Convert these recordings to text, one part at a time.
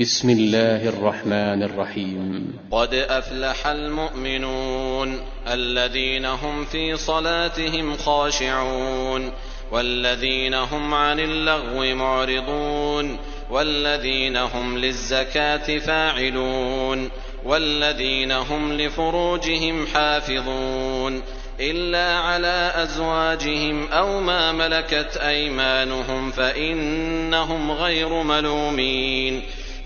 بسم الله الرحمن الرحيم. قد أفلح المؤمنون الذين هم في صلاتهم خاشعون والذين هم عن اللغو معرضون والذين هم للزكاة فاعلون والذين هم لفروجهم حافظون إلا على أزواجهم أو ما ملكت أيمانهم فإنهم غير ملومين.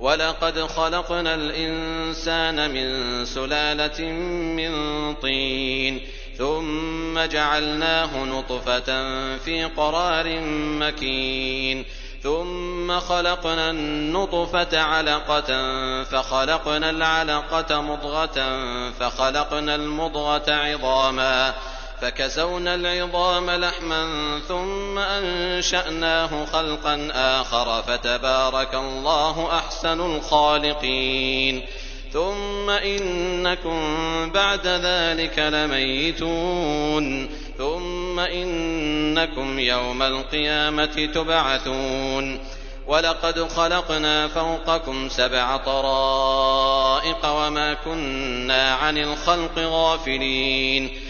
ولقد خلقنا الانسان من سلاله من طين ثم جعلناه نطفه في قرار مكين ثم خلقنا النطفه علقه فخلقنا العلقه مضغه فخلقنا المضغه عظاما فكسونا العظام لحما ثم أنشأناه خلقا آخر فتبارك الله أحسن الخالقين. ثم إنكم بعد ذلك لميتون. ثم إنكم يوم القيامة تبعثون. ولقد خلقنا فوقكم سبع طرائق وما كنا عن الخلق غافلين.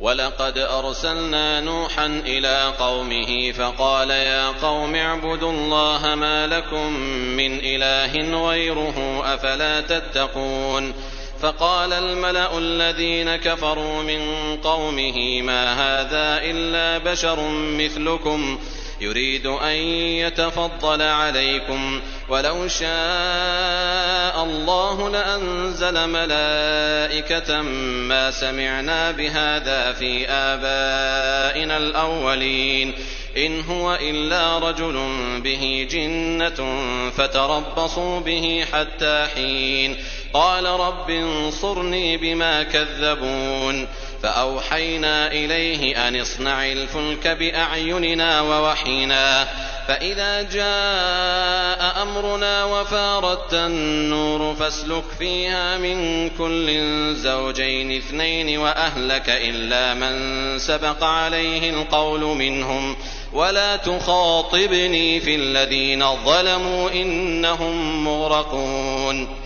ولقد ارسلنا نوحا إلى قومه فقال يا قوم اعبدوا الله ما لكم من اله غيره افلا تتقون فقال الملا الذين كفروا من قومه ما هذا الا بشر مثلكم يريد أن يتفضل عليكم. ولو شاء الله لأنزل ملائكة ما سمعنا بهذا في آبائنا الأولين. إن هو إلا رجل به جنة فتربصوا به حتى حين. قال رب انصرني بما كذبون. فأوحينا إليه أن اصنع الفلك بأعيننا ووحينا فإذا جاء أمرنا وفاردت النور فاسلك فيها من كل زوجين اثنين وأهلك إلا من سبق عليه القول منهم ولا تخاطبني في الذين ظلموا إنهم مغرقون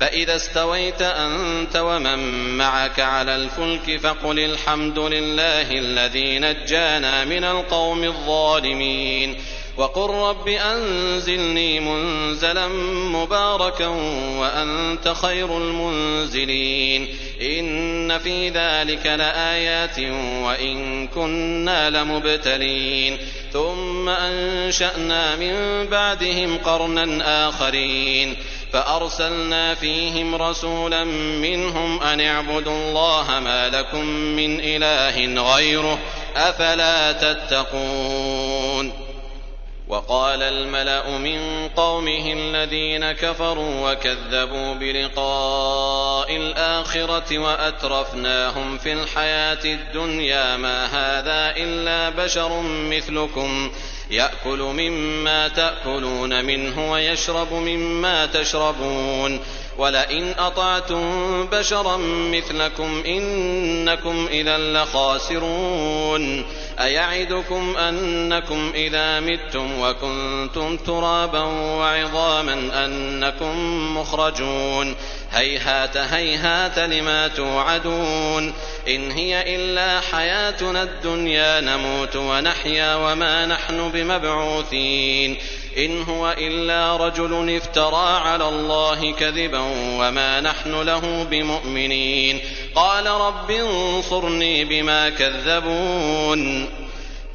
فإذا استويت أنت ومن معك على الفلك فقل الحمد لله الذي نجانا من القوم الظالمين. وقل رب أنزلني منزلا مباركا وأنت خير المنزلين. إن في ذلك لآيات وإن كنا لمبتلين. ثم أنشأنا من بعدهم قرنا آخرين. فأرسلنا فيهم رسولا منهم أن اعبدوا الله ما لكم من إله غيره أفلا تتقون. وقال الملأ من قومه الذين كفروا وكذبوا بلقاء الآخرة وأترفناهم في الحياة الدنيا ما هذا إلا بشر مثلكم يأكل مما تأكلون منه ويشرب مما تشربون. ولئن أطعتم بشرا مثلكم إنكم إذا لخاسرون. أيعدكم أنكم إذا متم وكنتم ترابا وعظاما أنكم مخرجون. هيهات هيهات لما توعدون إن هي إلا حياتنا الدنيا نموت ونحيا وما نحن بمبعوثين إن هو إلا رجل افترى على الله كذبا وما نحن له بمؤمنين قال رب انصرني بما كذبون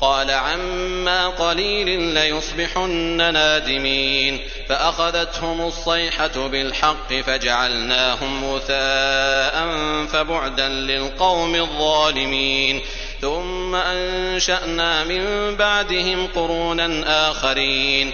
قال عما قليل ليصبحن نادمين فأخذتهم الصيحة بالحق فجعلناهم غثاء فبعدا للقوم الظالمين ثم أنشأنا من بعدهم قرونا آخرين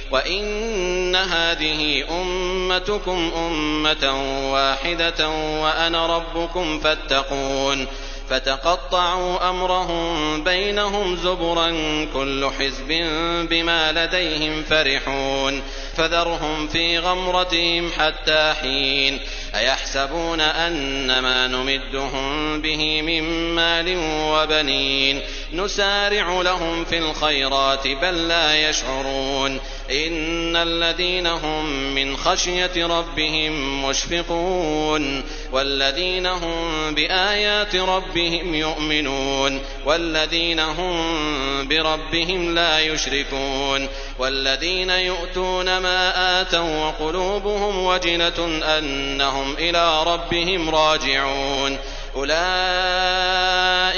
وإن هذه أمتكم أمة واحدة وأنا ربكم فاتقون فتقطعوا أمرهم بينهم زبرا كل حزب بما لديهم فرحون فذرهم في غمرتهم حتى حين أيحسبون أن ما نمدهم به من مال وبنين نسارع لهم في الخيرات بل لا يشعرون. إن الذين هم من خشية ربهم مشفقون. والذين هم بآيات ربهم يؤمنون. والذين هم بربهم لا يشركون. والذين يؤتون ما آتوا وقلوبهم وجلة أنهم إلى ربهم راجعون. أولئك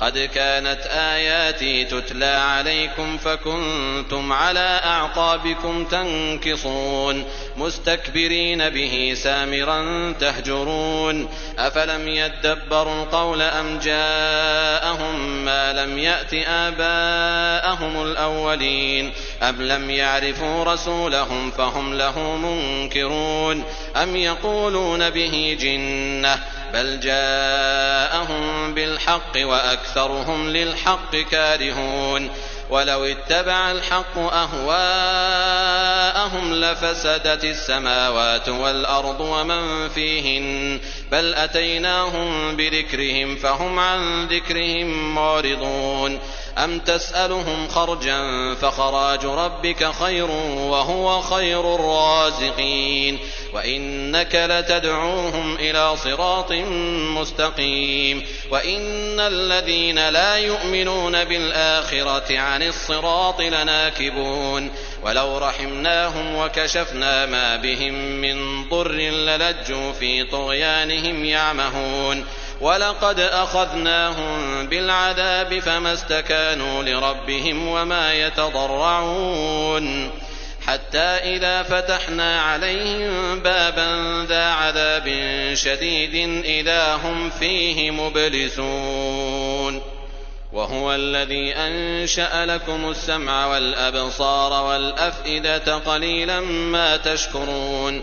قد كانت آياتي تتلى عليكم فكنتم على أعقابكم تنكصون مستكبرين به سامرا تهجرون. أفلم يدبروا القول أم جاءهم ما لم يأت آباءهم الأولين؟ أم لم يعرفوا رسولهم فهم له منكرون؟ أم يقولون به جنة بل جاءهم بالحق وأكثرهم للحق كارهون ولو اتبع الحق أهواءهم لفسدت السماوات والأرض ومن فيهن بل أتيناهم بذكرهم فهم عن ذكرهم معرضون أم تسألهم خرجا فخراج ربك خير وهو خير الرازقين وإنك لتدعوهم إلى صراط مستقيم وإن الذين لا يؤمنون بالآخرة عن الصراط لناكبون ولو رحمناهم وكشفنا ما بهم من ضر للجوا في طغيانهم يعمهون ولقد أخذناهم بالعذاب فما استكانوا لربهم وما يتضرعون حتى إذا فتحنا عليهم بابا ذا عذاب شديد إذا هم فيه مبلسون وهو الذي أنشأ لكم السمع والأبصار والأفئدة قليلا ما تشكرون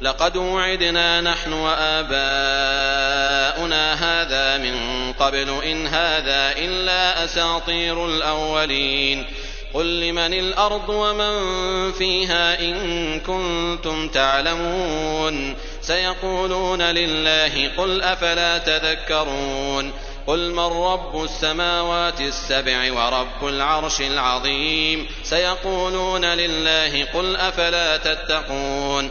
لقد وعدنا نحن وآباؤنا هذا من قبل إن هذا إلا أساطير الأولين. قل لمن الأرض ومن فيها إن كنتم تعلمون. سيقولون لله قل أفلا تذكرون. قل من رب السماوات السبع ورب العرش العظيم. سيقولون لله قل أفلا تتقون.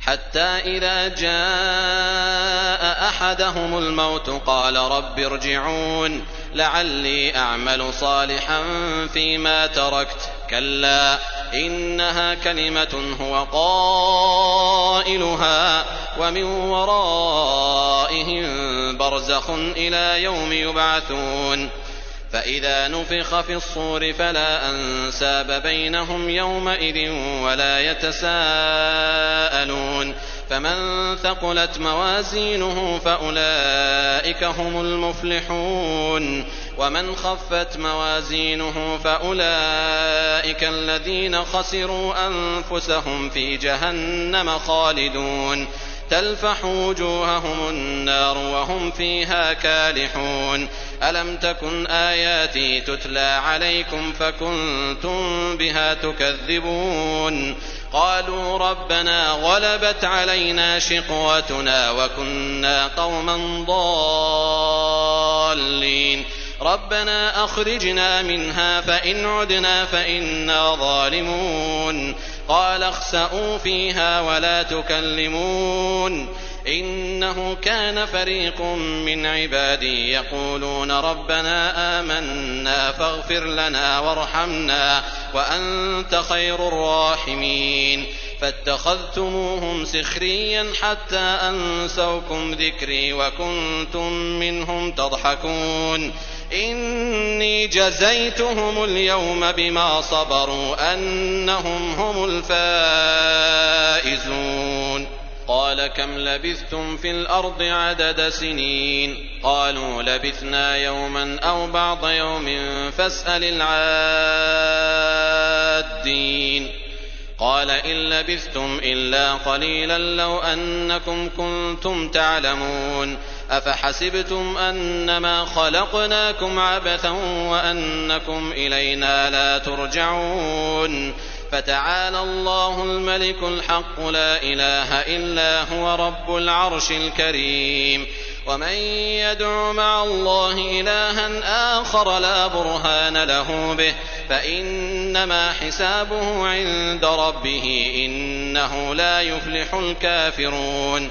حتى إذا جاء أحدهم الموت قال رب ارجعون لعلي أعمل صالحا فيما تركت. كلا إنها كلمة هو قائلها ومن ورائهم برزخ إلى يوم يبعثون. فإذا نفخ في الصور فلا أنساب بينهم يومئذ ولا يتساءلون فمن ثقلت موازينه فأولئك هم المفلحون ومن خفت موازينه فأولئك الذين خسروا أنفسهم في جهنم خالدون تلفح وجوههم النار وهم فيها كالحون. ألم تكن آياتي تتلى عليكم فكنتم بها تكذبون؟ قالوا ربنا غلبت علينا شقوتنا وكنا قوما ضالين. ربنا أخرجنا منها فإن عدنا فإنا ظالمون. قال اخسأوا فيها ولا تكلمون إنه كان فريق من عبادي يقولون ربنا آمنا فاغفر لنا وارحمنا وأنت خير الراحمين فاتخذتموهم سخريا حتى أنسوكم ذكري وكنتم منهم تضحكون إني جزيتهم اليوم بما صبروا أنهم هم الفائزون. قال كم لبثتم في الأرض عدد سنين؟ قالوا لبثنا يوما أو بعض يوم فاسأل العادين. قال إن لبثتم إلا قليلا لو أنكم كنتم تعلمون. أفحسبتم أنما خلقناكم عبثا وأنكم إلينا لا ترجعون فتعالى الله الملك الحق لا إله إلا هو رب العرش الكريم ومن يدع مع الله إلها آخر لا برهان له به فإنما حسابه عند ربه إنه لا يفلح الكافرون